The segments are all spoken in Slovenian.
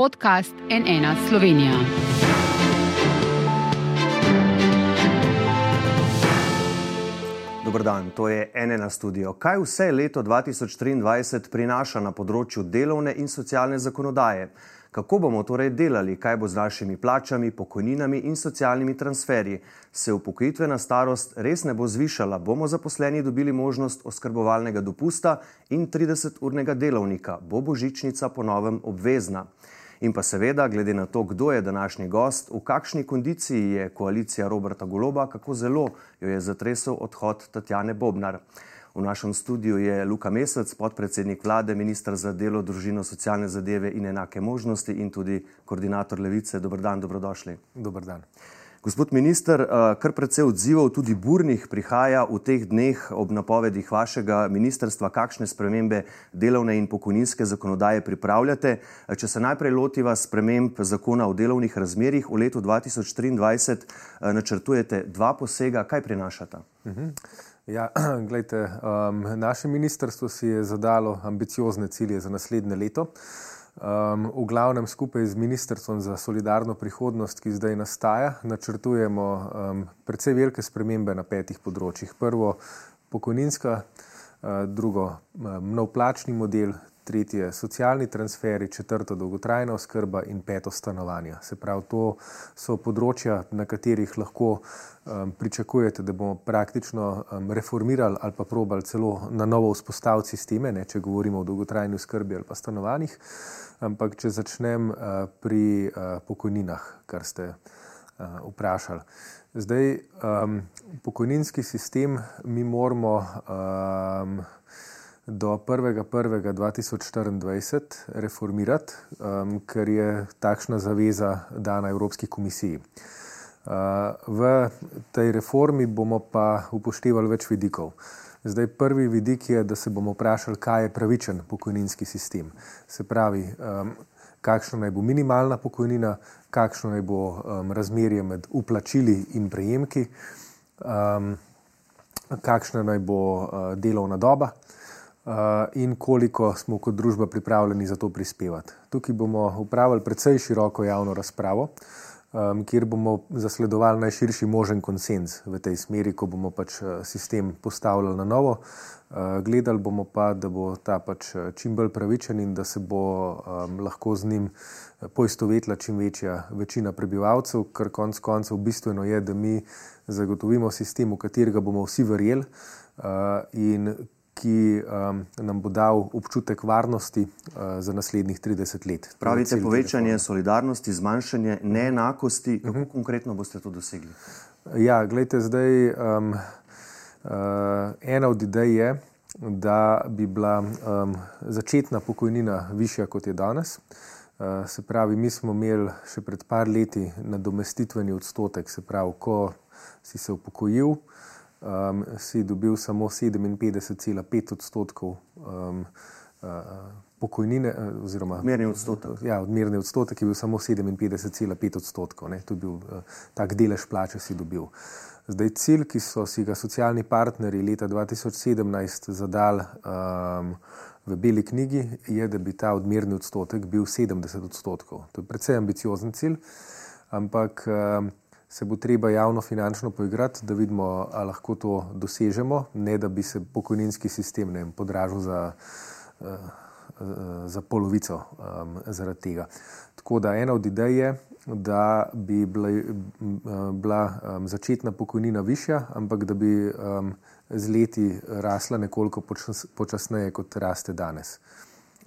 podcast NN Slovenija. Dobro dan, to je NN studio. Kaj vse leto 2023 prinaša na področju delovne in socialne zakonodaje? Kako bomo torej delali, kaj bo z našimi plačami, pokojninami in socialnimi transferji? Se upokojitvena starost res ne bo zvišala? Bomo zaposleni dobili možnost oskrbovalnega dopusta in 30-urnega delovnika? Bo božičnica ponovem obvezna? In pa seveda, glede na to, kdo je današnji gost, v kakšni kondiciji je koalicija Roberta Goloba, kako zelo jo je zatresel odhod Tatjane Bobnar. V našem studiu je Luka Mesec, podpredsednik vlade, ministr za delo, družino, socialne zadeve in enake možnosti in tudi koordinator levice. Dobr dan, dobrodošli. Dobr dan. Gospod minister, kar precej odzivov, tudi burnih, prihaja v teh dneh ob napovedih vašega ministrstva, kakšne spremembe delovne in pokojninske zakonodaje pripravljate. Če se najprej lotiva sprememb zakona o delovnih razmerjih v letu 2023, načrtujete dva posega, kaj prinašata? Uh -huh. Ja, gledajte, um, naše ministrstvo si je zadalo ambiciozne cilje za naslednje leto. Um, v glavnem skupaj z Ministrstvom za solidarno prihodnost, ki zdaj nastaja, načrtujemo um, precej velike spremembe na petih področjih. Prvo, pokojninska, uh, drugo, um, nov plačni model, tretje socialni transferi, četrto dolgotrajna oskrba in peto stanovanja. Se pravi, to so področja, na katerih lahko um, pričakujete, da bomo praktično um, reformirali ali pa probali celo na novo vzpostaviti sisteme, ne, če govorimo o dolgotrajni oskrbi ali pa stanovanjih. Ampak, če začnem uh, pri uh, pokojninah, kar ste uh, vprašali. Zdaj, um, pokojninski sistem mi moramo. Um, do 1.1.2024 reformirati, um, ker je takšna zaveza dana Evropski komisiji. Uh, v tej reformi bomo pa upoštevali več vidikov. Zdaj, prvi vidik je, da se bomo vprašali, kaj je pravičen pokojninski sistem. Se pravi, um, kakšna naj bo minimalna pokojnina, kakšno naj bo um, razmerje med uplačili in prejemki, um, kakšna naj bo uh, delovna doba. Eh, in koliko smo kot družba pripravljeni za to prispevati. Tukaj bomo upravili precej široko javno razpravo, kjer bomo zasledovali najširši možen konsens v tej smeri, ko bomo pač eh, sistem postavljali na novo. Uh, gledali bomo pa, da bo ta pač čim bolj pravičen in da se bo lahko z njim poistovetila čim večja večina prebivalcev, kar konec koncev bistveno je, da mi zagotovimo sistem, v katerega bomo vsi verjeli in ki um, nam bo dal občutek varnosti uh, za naslednjih 30 let. Pravite povečanje solidarnosti, zmanjšanje neenakosti. Kako uh mhm. -huh. konkretno boste to dosegli? Ja, gledajte, zdaj um, uh, ena od idej je, da bi bila um, začetna pokojnina višja kot je danes. Uh, se pravi, mi smo imeli še pred par leti nadomestitveni odstotek, se pravi, ko si se upokojil, um, si dobil samo 57,5 odstotkov um, uh, pokojnine. Uh, oziroma, odmerni odstotek. Ja, odmerni odstotek je bil samo 57,5 odstotkov. Ne, to je bil uh, tak delež plače, si dobil. Zdaj, cilj, ki so si ga socialni partnerji leta 2017 zadali um, v Beli knjigi, je, da bi ta odmerni odstotek bil 70 odstotkov. To je precej ambiciozen cilj, ampak um, se bo treba javno finančno poigrati, da vidimo, ali lahko to dosežemo, ne da bi se pokojninski sistem vem, podražil za, uh, za polovico um, zaradi tega. Tako da ena od idej je, da bi bila, bila um, začetna pokojnina višja, ampak da bi um, z leti rasla nekoliko počas, počasneje, kot raste danes.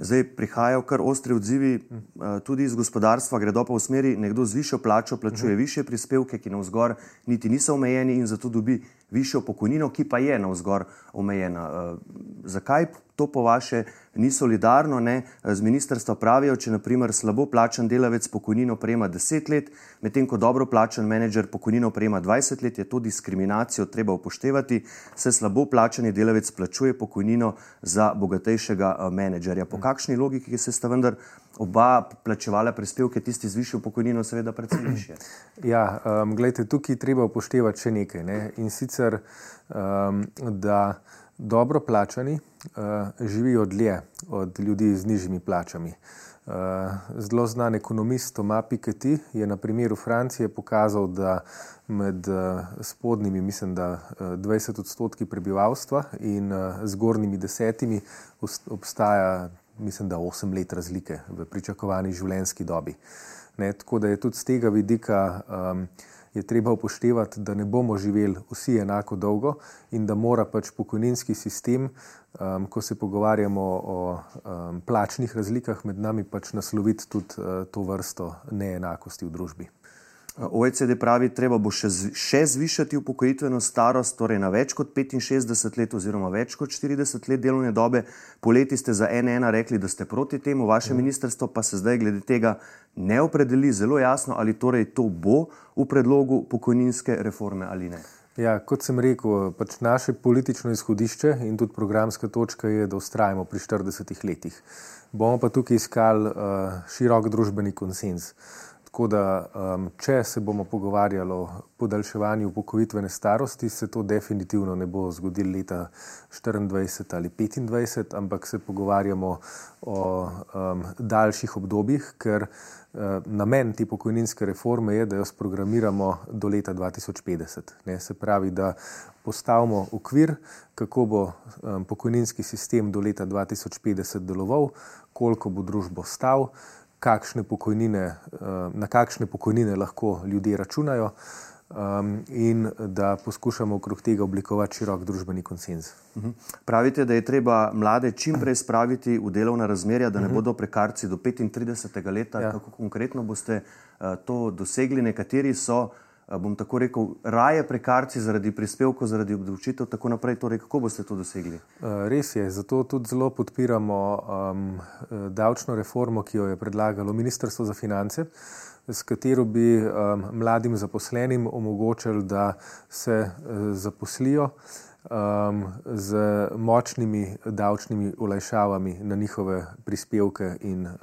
Zdaj prihajajo kar ostri odzivi, eh, tudi iz gospodarstva, gredo pa v smeri, nekdo z višjo plačo plačuje više prispevke, ki na vzgor niti niso omejeni in zato dobi višjo pokojnino, ki pa je na vzgor omejena. Eh, zakaj to po vaše ni solidarno? Ne? Z ministrstva pravijo, če naprimer slabo plačan delavec pokojnino prejema 10 let, medtem ko dobro plačan menedžer pokojnino prejema 20 let, je to diskriminacijo treba upoštevati, se slabo plačani delavec plačuje pokojnino za bogatejšega eh, menedžerja. Po kakšni logiki se sta vendar oba plačevala prispevke, tisti z višjo pokojnino, seveda, predvsem više. Ja, um, gledajte, tukaj treba upoštevati še nekaj. Ne? In sicer, um, da dobro plačani uh, živijo dlje od ljudi z nižjimi plačami. Zelo znan ekonomist Tomas Piketty je na primeru Francije pokazal, da med spodnjimi, mislim, da 20 odstotki prebivalstva in zgornjimi desetimi obstaja, mislim, da 8 let razlike v pričakovani življenjski dobi. Ne, tako da je tudi z tega vidika um, je treba upoštevati, da ne bomo živeli vsi enako dolgo in da mora pač pokojninski sistem, um, ko se pogovarjamo o um, plačnih razlikah med nami, pač nasloviti tudi uh, to vrsto neenakosti v družbi. OECD pravi, treba bo še, še zvišati upokojitveno starost, torej na več kot 65 let oziroma več kot 40 let delovne dobe. Poleti ste za NN rekli, da ste proti temu, vaše mm. ministrstvo pa se zdaj glede tega ne opredeli zelo jasno, ali torej to bo v predlogu pokojninske reforme ali ne. Ja, kot sem rekel, pač naše politično izhodišče in tudi programska točka je, da ustrajamo pri 40 letih. Bomo pa tukaj iskali uh, širok družbeni konsens. Tako da, um, če se bomo pogovarjali o podaljševanju upokojitvene starosti, se to definitivno ne bo zgodilo leta 2024 ali 2025, ampak se pogovarjamo o um, daljših obdobjih, ker uh, namen te pokojninske reforme je, da jo sprogramiramo do leta 2050. Ne, se pravi, da postavimo okvir, kako bo um, pokojninski sistem do leta 2050 deloval, koliko bo družbo stal kakšne pokojnine, eh, na kakšne pokojnine lahko ljudje računajo, um, in da poskušamo okrog tega oblikovati širok družbeni konsens. Mhm. Pravite, da je treba mlade čim prej spraviti v delovna razmerja, da ne mhm. bodo prekarci do 35. leta. Ja. Kako konkretno boste uh, to dosegli? Nekateri so bom tako rekel, raje prekarci zaradi prispevkov, zaradi obdavčitev, tako naprej. Torej, kako boste to dosegli? Res je, zato tudi zelo podpiramo um, davčno reformo, ki jo je predlagalo Ministrstvo za finance, s katero bi um, mladim zaposlenim omogočili, da se uh, zaposlijo. Um, z močnimi davčnimi olajšavami na njihove prispevke in uh,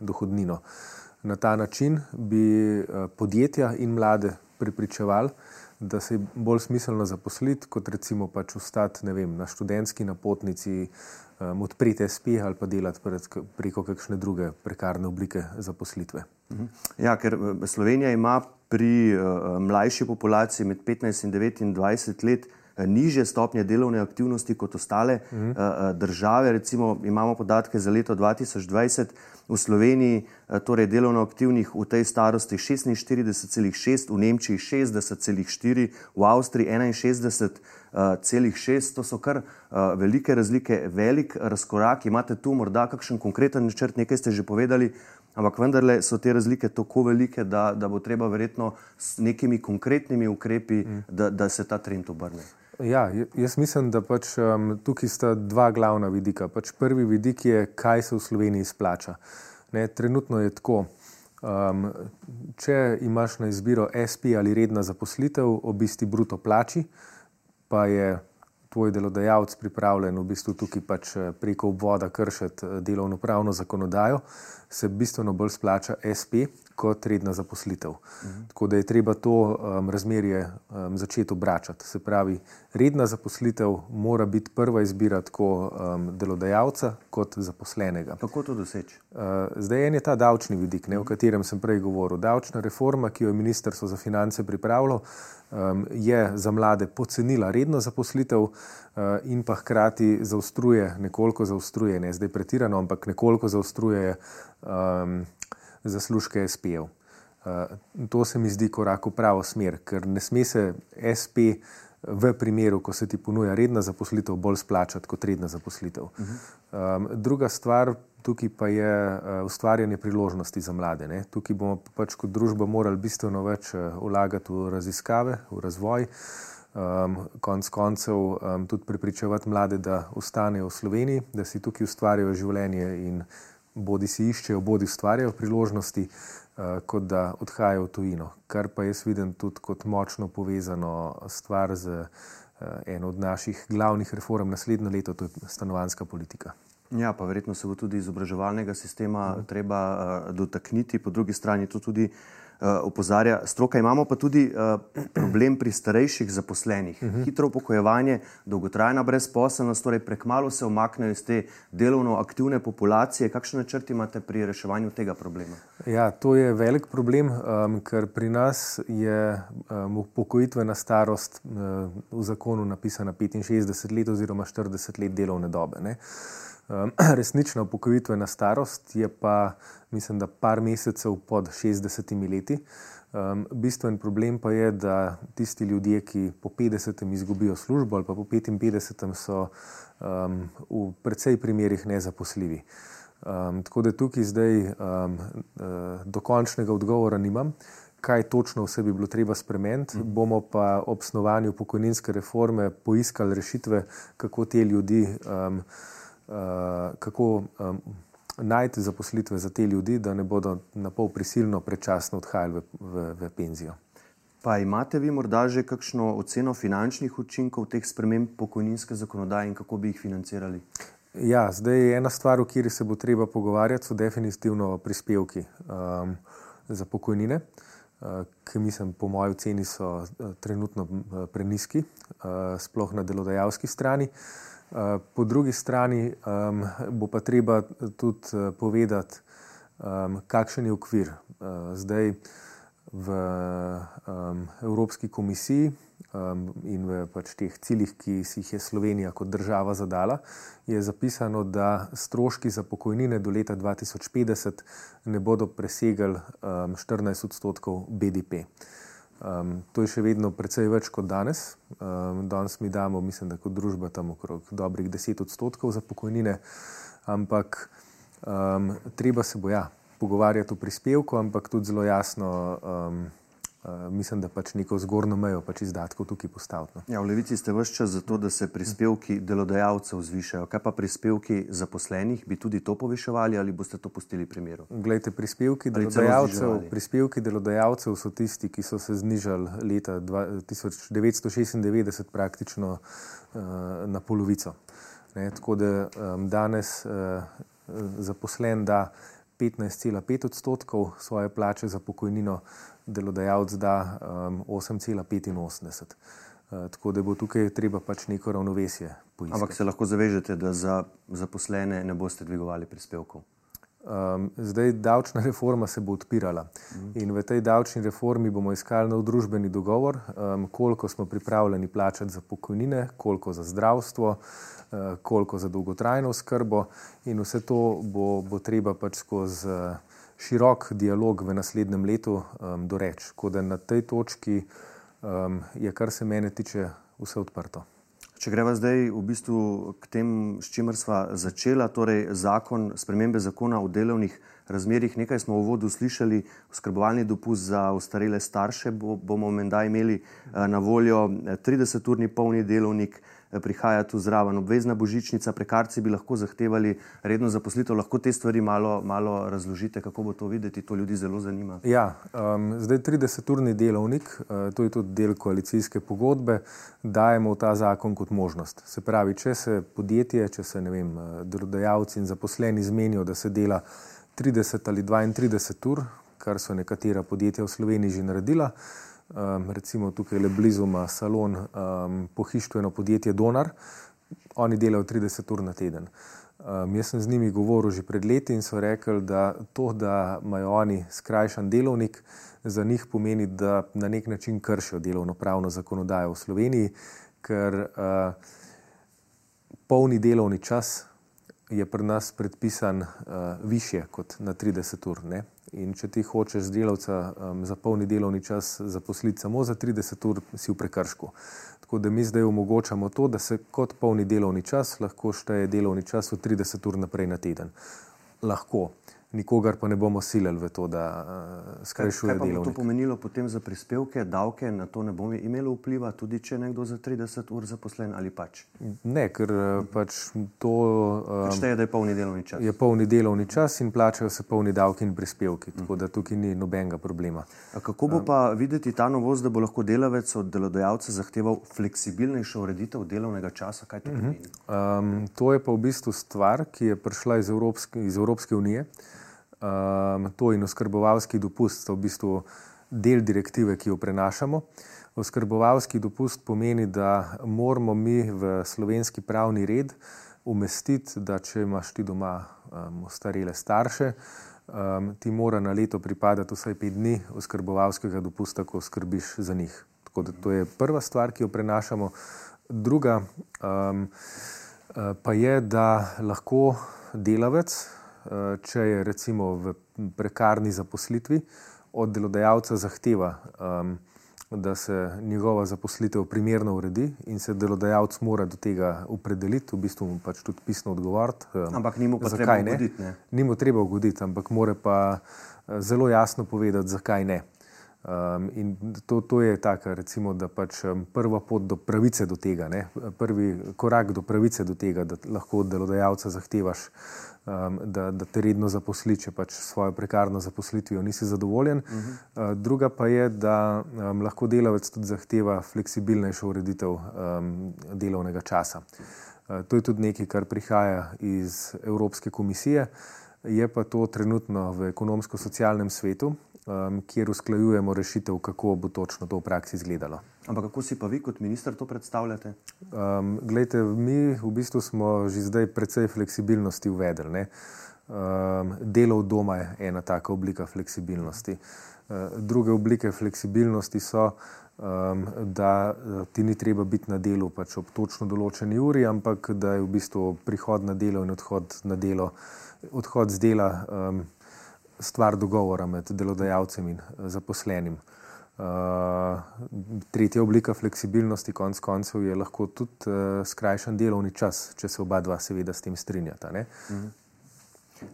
dohodnino. Na ta način bi uh, podjetja in mlade pripričevali, da se je bolj smiselno zaposliti, kot recimo pač ostati vem, na študentski napotnici, um, odpreti SP ali pa delati pred, preko kakšne druge prekarne oblike zaposlitve. Mhm. Ja, ker eh, Slovenija ima pri uh, mlajši populaciji med 15 in 29 let niže stopnje delovne aktivnosti kot ostale uh -huh. uh, države. Recimo imamo podatke za leto 2020 v Sloveniji, uh, torej delovno aktivnih v tej starosti 46,6, v Nemčiji 60,4, v Avstriji 61,6. To so kar uh, velike razlike, velik razkorak. Imate tu morda kakšen konkreten načrt, nekaj ste že povedali. Ampak vendarle so te razlike tako velike, da, da bo treba verjetno s nekimi konkretnimi ukrepi, mm. da, da se ta trend obrne. Ja, jaz mislim, da pač, um, tukaj sta dva glavna vidika. Pač prvi vidik je, kaj se v Sloveniji splača. Ne, trenutno je tako. Um, če imaš na izbiro SP ali redna zaposlitev ob isti bruto plači, pa je tvoj delodajalec pripravljen v bistvu tukaj pač eh, preko obvoda kršiti eh, delovno pravno zakonodajo, se bistveno bolj splača SP, kot redna zaposlitev. Mhm. Tako da je treba to um, razmerje um, začeti obračati. Se pravi, redna zaposlitev mora biti prva izbira tako um, delodajalca kot zaposlenega. Kako to doseči? Uh, zdaj en je ta davčni vidik, ne, o katerem sem prej govoril. Davčna reforma, ki jo je Ministrstvo za finance pripravilo, um, je za mlade pocenila redno zaposlitev uh, in pa hkrati zaostruje, nekoliko zaostruje, ne zdaj pretirano, ampak nekoliko zaostruje. Um, zaslužke SP-jev. Uh, to se mi zdi korak v pravo smer, ker ne sme se SP v primeru, ko se ti ponuja redna zaposlitev, bolj splačati kot redna zaposlitev. Uh -huh. um, druga stvar tukaj pa je uh, ustvarjanje priložnosti za mlade. Ne? Tukaj bomo pač kot družba morali bistveno več uh, vlagati v raziskave, v razvoj. Um, konc koncev um, tudi pripričevati mlade, da ostanejo v Sloveniji, da si tukaj ustvarjajo življenje in bodi si iščejo, bodi ustvarjajo priložnosti, uh, kot da odhajajo v tujino. Kar pa jaz vidim tudi kot močno povezano stvar z uh, eno od naših glavnih reform naslednje leto, to je stanovanska politika. Ja, pa verjetno se bo tudi izobraževalnega sistema uh -huh. treba uh, dotakniti, po drugi strani to tudi Eh, opozarja stroka. Imamo pa tudi uh, problem pri starejših zaposlenih. Uh mhm. -huh. Hitro upokojevanje, dolgotrajna brezposelnost, torej prekmalo se omaknejo iz te delovno aktivne populacije. Kakšne načrti imate pri reševanju tega problema? Ja, to je velik problem, um, ker pri nas je um, upokojitvena starost uh, v zakonu napisana 65 let oziroma 40 let delovne dobe. Ne? Resnična upokojitvena starost je pa, mislim, da par mesecev pod 60 leti. Um, bistven problem pa je, da tisti ljudje, ki po 50 izgubijo službo ali pa po 55, so um, v precej primerih nezaposljivi. Um, tako da tukaj zdaj um, dokončnega odgovora nimam, kaj točno vse bi bilo treba spremeniti. Mm. Bomo pa ob snovanju pokojninske reforme poiskali rešitve, kako te ljudi. Um, kako um, najti zaposlitve za te ljudi, da ne bodo na pol prisilno predčasno odhajali v, v, v penzijo. Pa imate vi morda že kakšno oceno finančnih učinkov teh sprememb pokojninske zakonodaje in kako bi jih financirali? Ja, zdaj ena stvar, o kateri se bo treba pogovarjati, so definitivno prispevki um, za pokojnine, uh, ki mislim, po moji oceni so uh, trenutno uh, preniski, uh, sploh na delodajalski strani. Uh, Po drugi strani um, bo pa treba tudi uh, povedati, um, kakšen je okvir. Uh, zdaj v um, Evropski komisiji um, in v pač teh ciljih, ki si jih je Slovenija kot država zadala, je zapisano, da stroški za pokojnine do leta 2050 ne bodo presegali um, 14 odstotkov BDP. Um, to je še vedno precej več kot danes. Um, danes mi damo, mislim, da kot družba tam okrog dobrih 10 odstotkov za pokojnine, ampak um, treba se bo ja, pogovarjati o prispevku, ampak tudi zelo jasno. Um, Uh, mislim, da pač neko zgornjo mejo pač izdatkov tukaj postaviti. No. Ja, v Levici ste vse čas za to, da se prispevki delodajalcev zvišajo. Kaj pa prispevki zaposlenih, bi tudi to poviševali ali boste to pustili pri miru? Glejte, prispevki delodajalcev, prispevki delodajalcev so tisti, ki so se znižali leta 1996 praktično uh, na polovico. Ne, tako da um, danes uh, zaposlen da 15,5 odstotkov svoje plače za pokojnino delodajalec da um, 8,85. Uh, tako da bo tukaj treba pač neko ravnovesje poiskati. Ampak se lahko zavežete, da za zaposlene ne boste dvigovali prispevkov? Um, zdaj, davčna reforma se bo odpirala mm. in v tej davčni reformi bomo iskali nov družbeni dogovor, um, koliko smo pripravljeni plačati za pokojnine, koliko za zdravstvo, uh, koliko za dolgotrajno skrbo, in vse to bo, bo treba pač skozi. Uh, širok dialog v naslednjem letu um, doreč. Tako da na tej točki um, je, kar se mene tiče, vse odprto. Če greva zdaj v bistvu k tem, s čimer sva začela, torej zakon, spremembe zakona o delovnih razmerjih, nekaj smo v vodu slišali, oskrbovalni dopust za ostarele starše bo, bomo menda imeli uh, na voljo 30-urni eh, polni delovnik, Eh, prihaja tu zraven obvezna božičnica, prekarci bi lahko zahtevali redno zaposlitev. Lahko te stvari malo, malo razložite, kako bo to videti, to ljudi zelo zanima. Ja, um, zdaj 30-urni delovnik, uh, to je tudi del koalicijske pogodbe, dajemo v ta zakon kot možnost. Se pravi, če se podjetje, če se vem, eh, delodajalci in zaposleni zmenijo, da se dela 30 ali 32 ur, kar so nekatera podjetja v Sloveniji že naredila, um, recimo tukaj le blizu ima salon um, pohištveno podjetje Donar, oni delajo 30 ur na teden. Um, jaz sem z njimi govoril že pred leti in so rekli, da to, da imajo oni skrajšan delovnik, za njih pomeni, da na nek način kršijo delovno-pravno zakonodajo v Sloveniji, ker uh, polni delovni čas je pri nas predpisan uh, više kot na 30 ur. Ne? In če ti hočeš z delavca um, za polni delovni čas zaposliti samo za 30 ur, si v prekršku. Tako da mi zdaj omogočamo to, da se kot polni delovni čas lahko šteje delovni čas od 30 ur naprej na teden. Lahko. Nikogar pa ne bomo silili v to, da uh, skrajšuje delo. Kaj bo to pomenilo potem za prispevke, davke, na to ne bo imelo vpliva, tudi če je nekdo za 30 ur zaposlen ali pač? Ne, ker uh, pač to. Um, Šteje, da je polni delovni čas. Je polni delovni čas in plačajo se polni davki in prispevki, mm. tako da tukaj ni nobenega problema. A kako bo pa videti ta novost, da bo lahko delavec od delodajalca zahteval fleksibilnejšo ureditev delovnega časa? Kaj to mhm. pomeni? Um, to je pa v bistvu stvar, ki je prišla iz Evropske, iz Evropske unije. Um, to in oskrbovalski dopust sta v bistvu del direktive, ki jo prenašamo. Oskrbovalski dopust pomeni, da moramo mi v slovenski pravni red umestiti, da če imaš ti doma um, starele starše, um, ti mora na leto pripadati vsaj pet dni oskrbovalskega dopusta, ko skrbiš za njih. Tako da to je prva stvar, ki jo prenašamo. Druga um, pa je, da lahko delavec, če je recimo v prekarni zaposlitvi, od delodajalca zahteva, um, da se njegova zaposlitev primerno uredi in se delodajalec mora do tega opredeliti, v bistvu mu pač tudi pisno odgovoriti. Um, ampak ni mu pa treba ugoditi. Ni mu treba ugoditi, ampak mora pa uh, zelo jasno povedati, zakaj ne. Um, in to, to je tako, recimo, da pač um, prva pot do pravice do tega, ne? prvi korak do pravice do tega, da lahko od delodajalca zahtevaš, um, da, da te redno zaposli, če pač svojo prekarno zaposlitvijo nisi zadovoljen. Uh -huh. uh, druga pa je, da um, lahko delavec tudi zahteva fleksibilnejšo ureditev um, delovnega časa. Uh, to je tudi nekaj, kar prihaja iz Evropske komisije. Je pa to trenutno v ekonomsko-socialnem svetu, um, kjer usklajujemo rešitev, kako bo točno to v praksi izgledalo. Ampak kako si pa vi kot minister to predstavljate? Um, glejte, mi v bistvu smo že zdaj precej fleksibilnosti uvedli. Um, delo od doma je ena taka oblika fleksibilnosti. Uh, druge oblike fleksibilnosti so, um, da uh, ti ni treba biti na delu pač ob točno določeni uri, ampak da je v bistvu prihod na delo in odhod na delo, odhod z dela um, stvar dogovora med delodajalcem in eh, zaposlenim. Uh, tretja oblika fleksibilnosti, konec koncev, je lahko tudi uh, skrajšan delovni čas, če se oba dva, seveda, s tem strinjata. Mhm.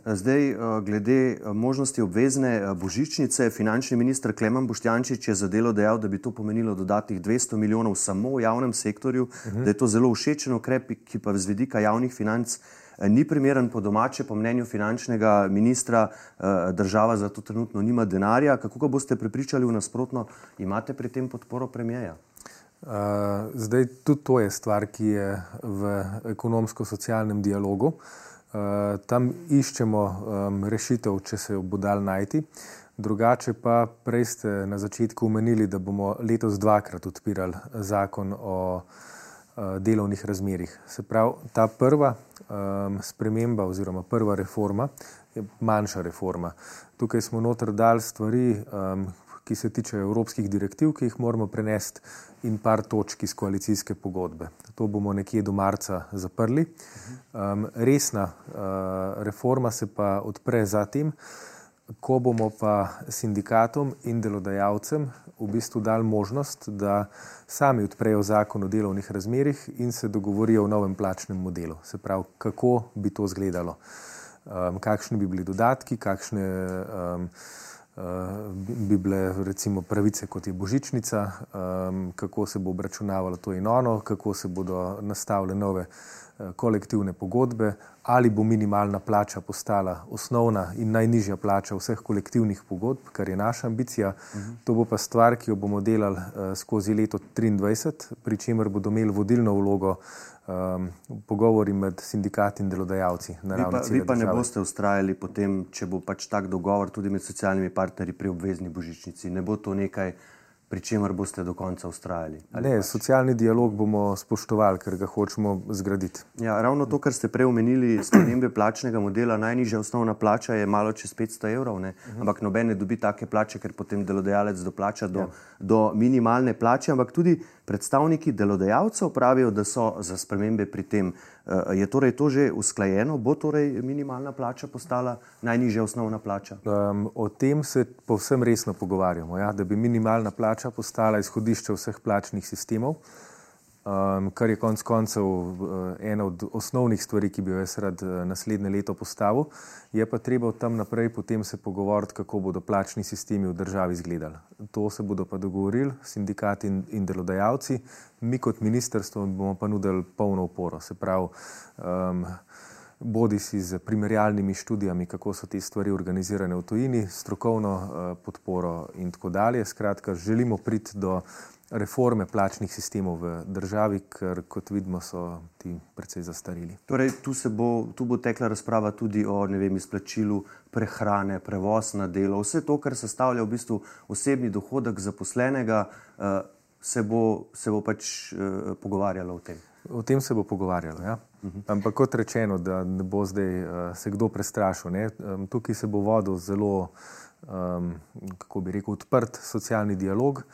Zdaj, glede možnosti obvezne božičnice, finančni minister Klemen Boštjančič je za delo dejal, da bi to pomenilo dodatnih 200 milijonov samo v javnem sektorju, uh mhm. -huh. da je to zelo všečen ukrep, ki pa z vidika javnih financ uh, ni primeren po domače, po mnenju finančnega ministra, eh, država za to trenutno nima denarja. Kako ga boste prepričali v nasprotno? Imate pri tem podporo premijeja? Uh, zdaj, tudi to je stvar, ki je v ekonomsko-socialnem dialogu. Uh, tam iščemo um, rešitev, če se jo bo dal najti. Drugače pa prej ste na začetku omenili, da bomo letos dvakrat odpirali zakon o uh, delovnih razmerjih. Se pravi, ta prva um, sprememba oziroma prva reforma manjša reforma. Tukaj smo noter dali stvari, um, ki se tičejo evropskih direktiv, ki jih moramo prenesti, in par točk iz koalicijske pogodbe. To bomo nekje do marca zaprli. Um, resna uh, reforma se pa odpre zatem, ko bomo pa sindikatom in delodajalcem v bistvu dali možnost, da sami odprejo zakon o delovnih razmerih in se dogovorijo o novem plačnem modelu. Se pravi, kako bi to izgledalo, um, kakšni bi bili dodatki, kakšne um, bi bile recimo pravice, kot je božičnica, kako se bo obračunavalo to in ono, kako se bodo nastavile nove. Eh, kolektivne pogodbe, ali bo minimalna plača postala osnovna in najnižja plača vseh kolektivnih pogodb, kar je naša ambicija. Uh -huh. To bo pa stvar, ki jo bomo delali uh, skozi leto 2023, pri čemer bodo imeli vodilno vlogo um, pogovori med sindikati in delodajalci. Vi pa, vi pa ne boste ustrajali potem, če bo pač tak dogovor tudi med socialnimi partnerji pri obvezni božičnici. Ne bo to nekaj pri čemer boste do konca ustrajali. Ne, pač? socialni dialog bomo spoštovali, ker ga hočemo zgraditi. Ja, ravno to, kar ste prej omenili, spremembe plačnega modela, najnižja osnovna plača je malo čez 500 evrov, uh mhm. -huh. ampak noben ne dobi take plače, ker potem delodajalec doplača do, ja. do minimalne plače, ampak tudi predstavniki delodajalcev pravijo, da so za spremembe pri tem. Eh, je torej to že usklajeno, bo torej minimalna plača postala najnižja osnovna plača? Um, o tem se povsem resno pogovarjamo, ja, da bi minimalna plača postala izhodišče vseh plačnih sistemov. Um, kar je konec koncev uh, ena od osnovnih stvari, ki bi jo jaz rad uh, naslednje leto postavil. Je pa treba od tam naprej potem se pogovoriti, kako bodo plačni sistemi v državi izgledali. To se bodo pa dogovorili sindikati in, in delodajalci, mi kot ministrstvo bomo pa nudili polno oporo. Se pravi, um, bodi si z primerjalnimi študijami, kako so te stvari organizirane v tujini, strokovno uh, podporo in tako dalje. Skratka, želimo priti do reforme plačnih sistemov v državi, ker kot vidimo, so ti precej zastarili. Torej, tu, bo, tu bo tekla razprava tudi o vem, izplačilu prehrane, prevoz na delo, vse to, kar sestavlja v bistvu osebni dohodek zaposlenega, uh, se, bo, se bo pač uh, pogovarjalo o tem. O tem se bo pogovarjalo. Ja? -huh. Ampak kot rečeno, da ne bo zdaj uh, se kdo prestrašil. Um, tukaj se bo vodil zelo, um, kako bi rekel, odprt socialni dialog.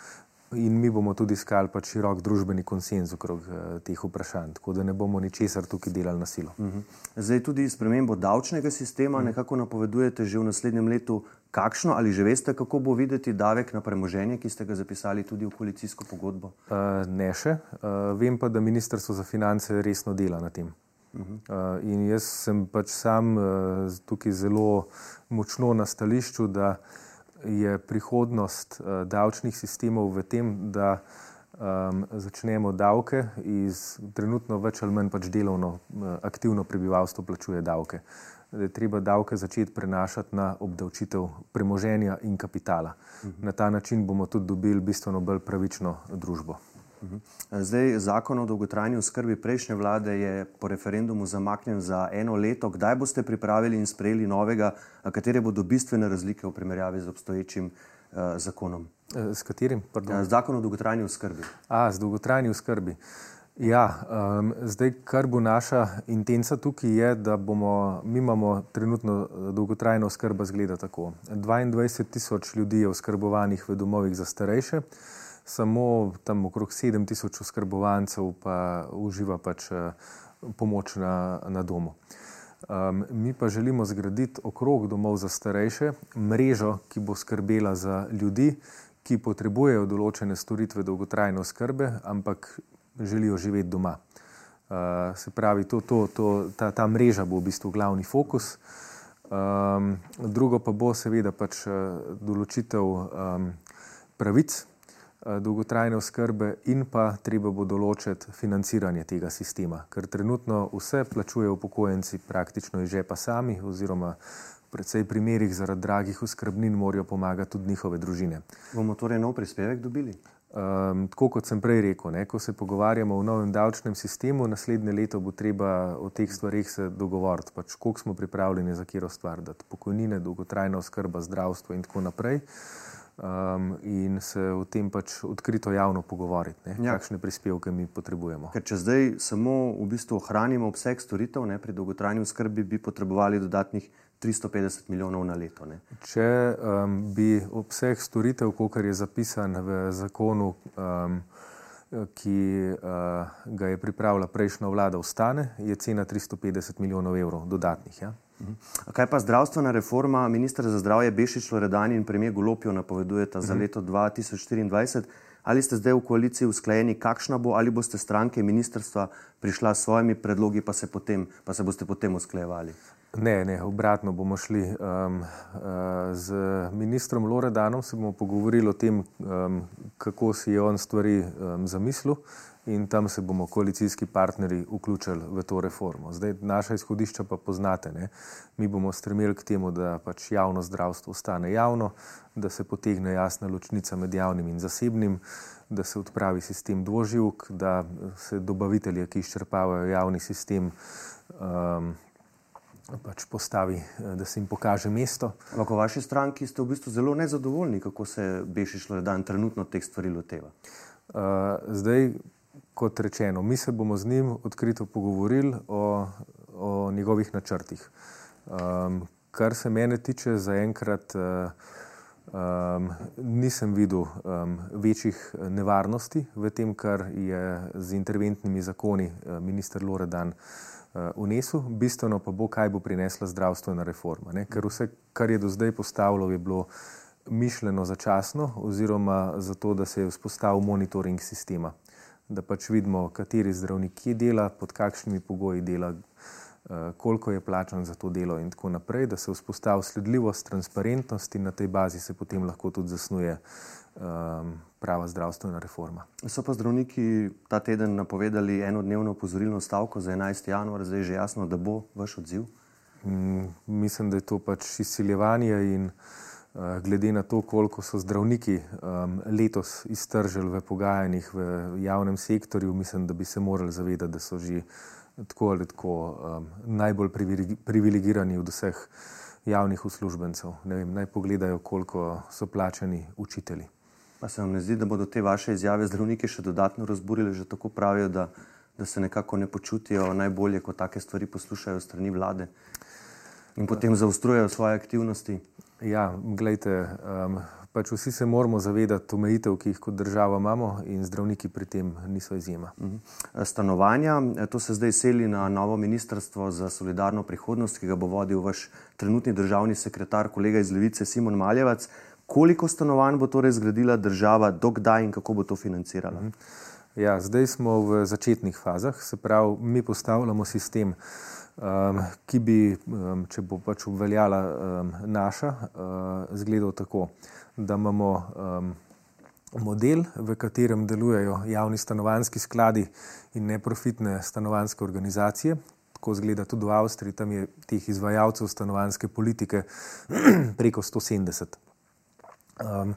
In mi bomo tudi iskali pač širok družbeni konsens okrog uh, teh vprašanj, tako da ne bomo ničesar tukaj delali na silo. Uh mhm. -huh. Zdaj tudi spremembo davčnega sistema uh. -huh. nekako napovedujete že v naslednjem letu. Kakšno ali že veste, kako bo videti davek na premoženje, ki ste ga zapisali tudi v koalicijsko pogodbo? Uh, ne še. Uh, vem pa, da Ministrstvo za finance resno dela na tem. Uh -huh. uh, in jaz sem pač sam uh, tukaj zelo močno na stališču, da je prihodnost uh, davčnih sistemov v tem, da um, začnemo davke iz trenutno več ali manj pač delovno uh, aktivno prebivalstvo plačuje davke. Da je treba davke začeti prenašati na obdavčitev premoženja in kapitala. Uh -huh. Na ta način bomo tudi dobili bistveno bolj pravično družbo. Mhm. Zdaj, zakon o dolgotrajni oskrbi prejšnje vlade je po referendumu zamaknjen za eno leto. Kdaj boste pripravili in sprejeli novega, katere bodo bistvene razlike v primerjavi z obstoječim uh, zakonom? E, s katerim? Pardon? Zakon o dolgotrajni oskrbi. A, z dolgotrajni oskrbi. Ja, um, zdaj, kar bo naša intenca tukaj, je, da bomo, mi imamo trenutno dolgotrajno oskrbo, zgleda tako. 22 tisoč ljudi je oskrbovanih v domovih za starejše, samo tam okrog 7000 oskrbovancev pa uživa pač eh, pomoč na, na domu. Um, mi pa želimo zgraditi okrog domov za starejše mrežo, ki bo skrbela za ljudi, ki potrebujejo določene storitve dolgotrajne oskrbe, ampak želijo živeti doma. Uh, se pravi, to, to, to, ta, ta mreža bo v bistvu glavni fokus. Um, drugo pa bo seveda pač uh, določitev um, pravic Eh, dolgotrajne oskrbe in pa treba bo določiti financiranje tega sistema, ker trenutno vse plačujejo upokojenci praktično iz žepa sami oziroma v predvsej primerih zaradi dragih oskrbnin morajo pomagati tudi njihove družine. Bomo torej nov prispevek dobili? Um, tako kot sem prej rekel, ne, ko se pogovarjamo o novem davčnem sistemu, naslednje leto bo treba o teh stvarih se dogovoriti, pač koliko smo pripravljeni za kjero stvar, da pokojnine, dolgotrajna oskrba, zdravstvo in tako naprej. Uh, um, in se o tem pač odkrito javno pogovoriti, ne, ja. kakšne prispevke mi potrebujemo. Ker če zdaj samo v bistvu ohranimo obseg storitev ne, pri dolgotrajni oskrbi, bi potrebovali dodatnih 350 milijonov na leto. Ne. Če um, bi obseg storitev, kot je zapisan v zakonu, um, ki uh, ga je pripravila prejšnja vlada, ostane, je cena 350 milijonov evrov dodatnih. Ja. Kaj pa zdravstvena reforma? Ministr za zdravje Bešič Loredan in premijer Golopjo napovedujeta za mhm. leto 2024. Ali ste zdaj v koaliciji usklajeni, kakšna bo, ali boste stranke ministrstva prišla s svojimi predlogi, pa se, potem, pa se boste potem usklajevali? Ne, ne, obratno bomo šli. Um, uh, z ministrom Loredanom se bomo pogovorili o tem, um, kako si je on stvari um, zamislil in tam se bomo koalicijski partnerji vključili v to reformo. Zdaj, naša izhodišča pa poznate. Ne? Mi bomo stremeli k temu, da pač javno zdravstvo ostane javno, da se potegne jasna ločnica med javnim in zasebnim, da se odpravi sistem dvoživk, da se dobavitelje, ki izčrpavajo javni sistem, um, pač postavi, da se jim pokaže mesto. Ampak v vaši stranki ste v bistvu zelo nezadovoljni, kako se Bešišlo dan trenutno teh stvari loteva. Uh, zdaj, kot rečeno, mi se bomo z njim odkrito pogovorili o, o njegovih načrtih. Um, kar se mene tiče, zaenkrat uh, um, nisem videl um, večjih nevarnosti v tem, kar je z interventnimi zakoni uh, minister Loredan unesel. Uh, Bistveno pa bo, kaj bo prinesla zdravstvena reforma. Ne? Ker vse, kar je do zdaj postavilo, je bilo mišljeno začasno, oziroma zato, da se je vzpostavil monitoring sistema da pač vidimo, kateri zdravnik kje dela, pod kakšnimi pogoji dela, uh, koliko je plačan za to delo, in tako naprej, da se vzpostavi sledljivost, transparentnost in na tej bazi se potem lahko tudi zasnuje um, prava zdravstvena reforma. So pa zdravniki ta teden napovedali enodnevno upozorilno stavko za 11. januar, zdaj je že jasno, da bo vaš odziv. Mm, mislim, da je to pač izsiljevanje in uh, glede na to, koliko so zdravniki um, letos iztržili v pogajanjih v javnem sektorju, mislim, da bi se morali zavedati, da so že tako ali tako um, najbolj privilegirani od vseh javnih uslužbencev. Vem, naj pogledajo, koliko so plačani učitelji. Pa se vam ne zdi, da bodo te vaše izjave zdravniki še dodatno razburili, že tako pravijo, da, da se nekako ne počutijo najbolje, ko take stvari poslušajo strani vlade in potem zaostrujejo svoje aktivnosti? Ja, gledajte, um, pač vsi se moramo zavedati omejitev, ki jih kot država imamo, in zdravniki pri tem niso izjema. Mhm. Stanovanja, to se zdaj seli na novo ministrstvo za solidarno prihodnost, ki ga bo vodil vaš trenutni državni sekretar, kolega iz Levice Simon Maljevac. Koliko stanovanj bo torej zgradila država, dokdaj in kako bo to financirala? Mhm. Ja, zdaj smo v začetnih fazah, se pravi, mi postavljamo sistem, um, ki bi, um, če bo pač obveljala um, naša, uh, zgledal tako, da imamo um, model, v katerem delujejo javni stanovanski skladi in neprofitne stanovanske organizacije. Tako zgleda tudi v Avstriji, tam je teh izvajalcev stanovanske politike preko 170. Um,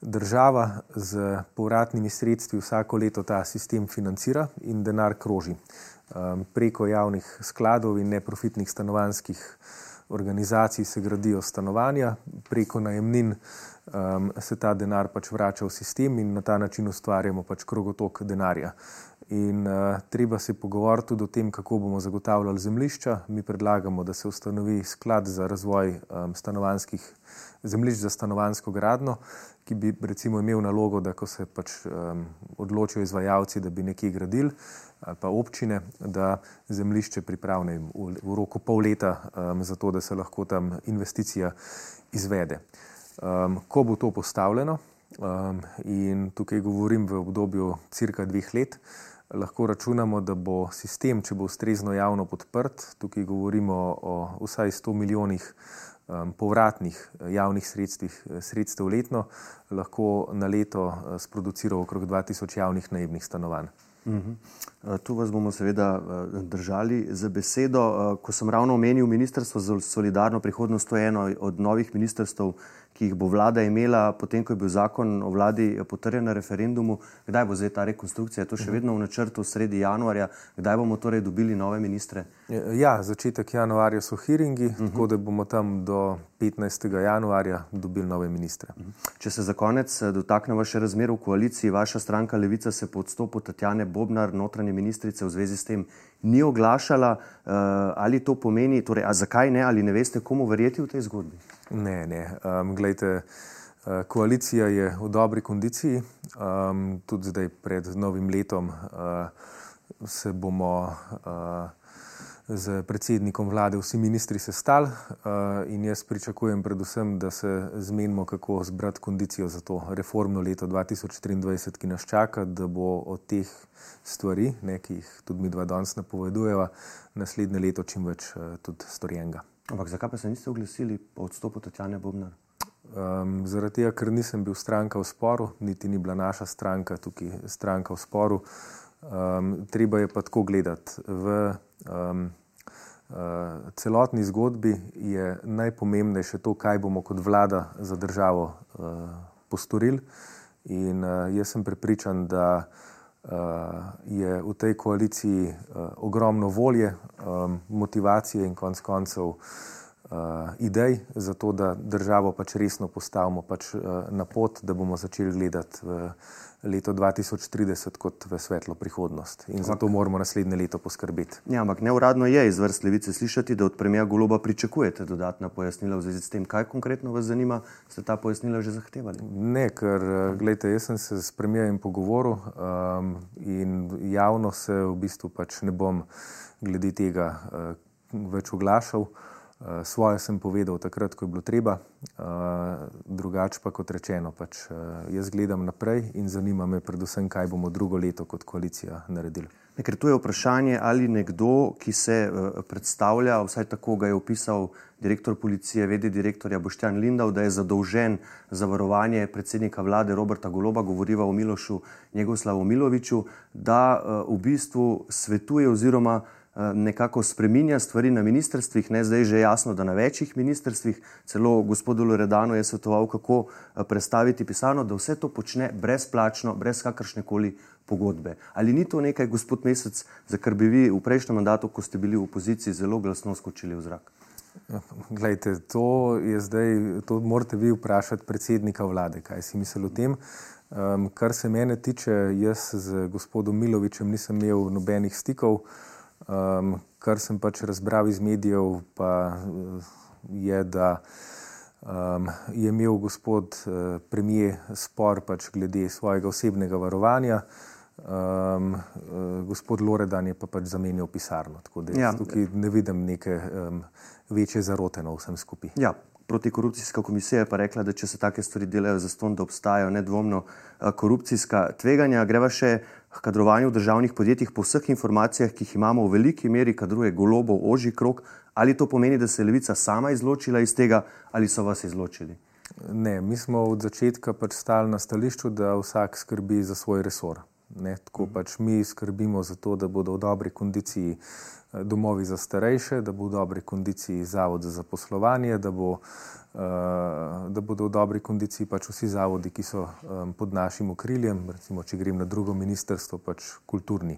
država z povratnimi sredstvi vsako leto ta sistem financira in denar kroži. Um, preko javnih skladov in neprofitnih stanovanjskih organizacij se gradijo stanovanja, preko najemnin um, se ta denar pač vrača v sistem in na ta način ustvarjamo pač krogotok denarja. In uh, treba se pogovoriti tudi o tem, kako bomo zagotavljali zemljišča. Mi predlagamo, da se ustanovi sklad za razvoj um, stanovanjskih zemljišč za stanovansko gradno, ki bi recimo imel nalogo, da ko se pač um, odločijo izvajalci, da bi nekje gradili, ali pa občine, da zemljišče pripravijo v, v roku pol leta, um, zato da se lahko tam investicija izvede. Um, ko bo to postavljeno, um, in tukaj govorim v obdobju cirka dveh let, lahko računamo, da bo sistem, če bo ustrezno javno podprt, tukaj govorimo o vsaj 100 milijonih um, povratnih eh, javnih sredstvih, eh, sredstev letno, lahko na leto uh, sproduciral okrog 2000 javnih najemnih stanovanj. Uh mhm. -huh. Tu vas bomo seveda držali za besedo. Ko sem ravno omenil Ministrstvo za solidarno prihodnost, to je eno od novih ministrstv, ki jih bo vlada imela, potem ko je bil zakon o vladi potrjen na referendumu. Kdaj bo zdaj ta rekonstrukcija? Je to še mhm. vedno v načrtu sredi januarja? Kdaj bomo torej dobili nove ministre? Ja, začetek januarja so hearingi, uh mhm. -huh. tako da bomo tam do 15. januarja dobili nove ministre. Uh mhm. -huh. Če se za konec eh, dotaknemo še razmer v koaliciji, vaša stranka Levica se po odstopu Tatjane Bobnar, notranje ministrice, v zvezi s tem ni oglašala. Uh, ali to pomeni, torej, a zakaj ne, ali ne veste, komu verjeti v tej zgodbi? Ne, ne. Um, glejte, uh, koalicija je v dobri kondiciji, um, tudi zdaj pred novim letom uh, se bomo uh, z predsednikom vlade vsi ministri sestali uh, in jaz pričakujem predvsem, da se zmenimo, kako zbrati kondicijo za to reformno leto 2023, ki nas čaka, da bo od teh stvari, ne, ki jih tudi mi dva danes napovedujeva, naslednje leto čim več uh, tudi storjenega. Ampak zakaj pa se niste oglasili po odstopu Tatjane Bobnar? Um, zaradi tega, ker nisem bil stranka v sporu, niti ni bila naša stranka tukaj stranka v sporu. Um, treba je pa tako gledati. V um, uh, celotni zgodbi je najpomembnejše to, kaj bomo kot vlada za državo uh, postorili. In uh, jaz sem prepričan, da uh, je v tej koaliciji uh, ogromno volje, um, motivacije in konec koncev idej za to, da državo pač resno postavimo pač, na pot, da bomo začeli gledati v leto 2030 kot v svetlo prihodnost. In zato moramo naslednje leto poskrbeti. Ja, ampak neuradno je iz vrst levice slišati, da od premija Goloba pričakujete dodatna pojasnila v zvezi s tem. Kaj konkretno vas zanima, ste ta pojasnila že zahtevali? Ne, ker gledajte, jaz sem se s premijem pogovoril um, in javno se v bistvu pač ne bom glede tega uh, več oglašal. Uh, svoje sem povedal takrat, ko je bilo treba, uh, drugače pa kot rečeno, pač, uh, jaz gledam naprej in zanima me predvsem, kaj bomo drugo leto kot koalicija naredili. Ker tu je vprašanje, ali nekdo, ki se predstavlja, vsaj tako ga je opisal direktor policije, vedi direktorja Boštjan Lindav, da je zadolžen za varovanje predsednika vlade Roberta Goloba, govoriva o Milošu Njegoslavu Miloviču, da v bistvu svetuje oziroma Eh, nekako spreminja stvari na ministrstvih, ne zdaj že jasno, da na večjih ministrstvih, celo gospodu Loredanu je svetoval, kako eh, predstaviti pisano, da vse to počne brezplačno, brez kakršne koli pogodbe. Ali ni to nekaj, gospod Mesec, za kar bi vi v prejšnjem mandatu, ko ste bili v opoziciji, zelo glasno skočili v zrak? Glejte, to je zdaj, to morate vi vprašati predsednika vlade, kaj si misli o tem. Um, kar se mene tiče, jaz z gospodom Milovičem nisem imel nobenih stikov. Um, kar sem pač razbral iz medijev, pa eh, je, da um, je imel gospod uh, premijer spor pač glede svojega osebnega varovanja. Um, uh, gospod Loredan je pa pač zamenjal pisarno. Tako da ja. tukaj ne vidim neke um, večje zarote na vsem skupaj. Ja. Protikorupcijska komisija je pa rekla, da če se take stvari delajo za ston, da obstajajo nedvomno korupcijska tveganja. Greva še k kadrovanju v državnih podjetjih po vseh informacijah, ki jih imamo v veliki meri, kadruje golobov oži krok. Ali to pomeni, da se je levica sama izločila iz tega ali so vas izločili? Ne, mi smo od začetka pač stali na stališču, da vsak skrbi za svoj resor. Ne, tako mhm. pač mi skrbimo za to, da bodo v dobri kondiciji eh, domovi za starejše, da bo v dobri kondiciji zavod za zaposlovanje, da bo Eh, da bodo v dobri kondiciji pač vsi zavodi, ki so um, pod našim okriljem, recimo, če grem na drugo ministrstvo, pač kulturni.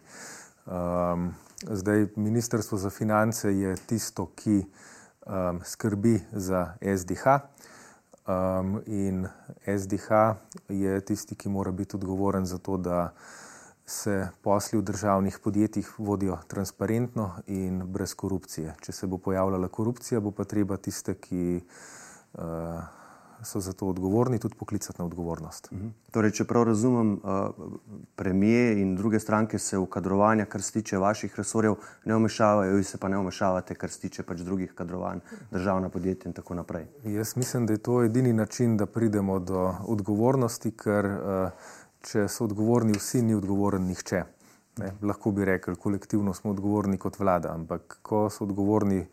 Um, zdaj, ministrstvo za finance je tisto, ki um, skrbi za SDH. Um, in SDH je tisti, ki mora biti odgovoren za to, da se posli v državnih podjetjih vodijo transparentno in brez korupcije. Če se bo pojavljala korupcija, bo pa treba tiste, ki uh, so za to odgovorni, tudi poklicati na odgovornost. Mhm. torej, če prav razumem, uh, premije in druge stranke se v kadrovanje, kar se tiče vaših resorjev, ne omešavajo, vi se pa ne omešavate, kar se tiče pač drugih kadrovanj, državna podjetja in tako naprej. Jaz mislim, da je to edini način, da pridemo do odgovornosti, ker uh, če so odgovorni vsi, ni odgovoren nihče. Ne, lahko bi rekli, kolektivno smo odgovorni kot vlada, ampak ko so odgovorni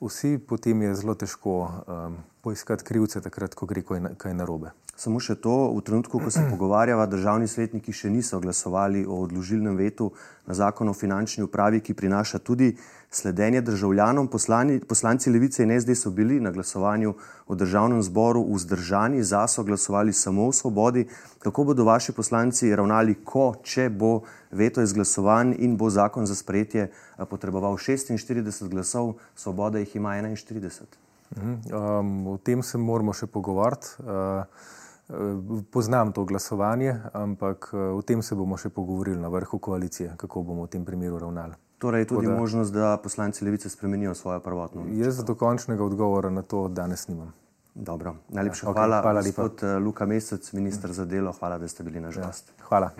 vsi, potem je zelo težko um, poiskati krivce, takrat, ko gre kaj narobe. Samo še to, v trenutku, ko se pogovarjava, državni svetniki še niso glasovali o odložilnem vetu na zakon o finančni upravi, ki prinaša tudi sledenje državljanom. Poslani, poslanci Levice in SD so bili na glasovanju v državnem zboru vzdržani, za so glasovali samo v svobodi. Kako bodo vaši poslanci ravnali, ko, če bo veto izglasovan in bo zakon za sprejetje eh, potreboval 46 glasov, svoboda jih ima 41? Um, o tem se moramo še pogovarjati. Uh, poznam to glasovanje, ampak uh, o tem se bomo še pogovorili na vrhu koalicije, kako bomo v tem primeru ravnali. Torej, tudi da, možnost, da poslanci levice spremenijo svojo prvotno. Jaz za dokončnega odgovora na to danes nimam. Dobro, najlepša ja, okay, hvala, hvala gospod Luka Mesec, ministr za delo. Hvala, da ste bili naš ja, gost. Hvala.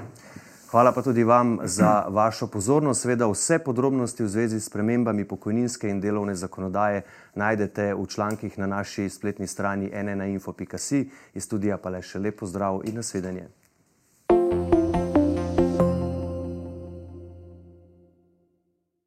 Hvala pa tudi vam za vašo pozornost. Sveda vse podrobnosti v zvezi s premembami pokojninske in delovne zakonodaje najdete v člankih na naši spletni strani nnainfo.si. Iz studija pa le še lepo zdrav in nasvidenje.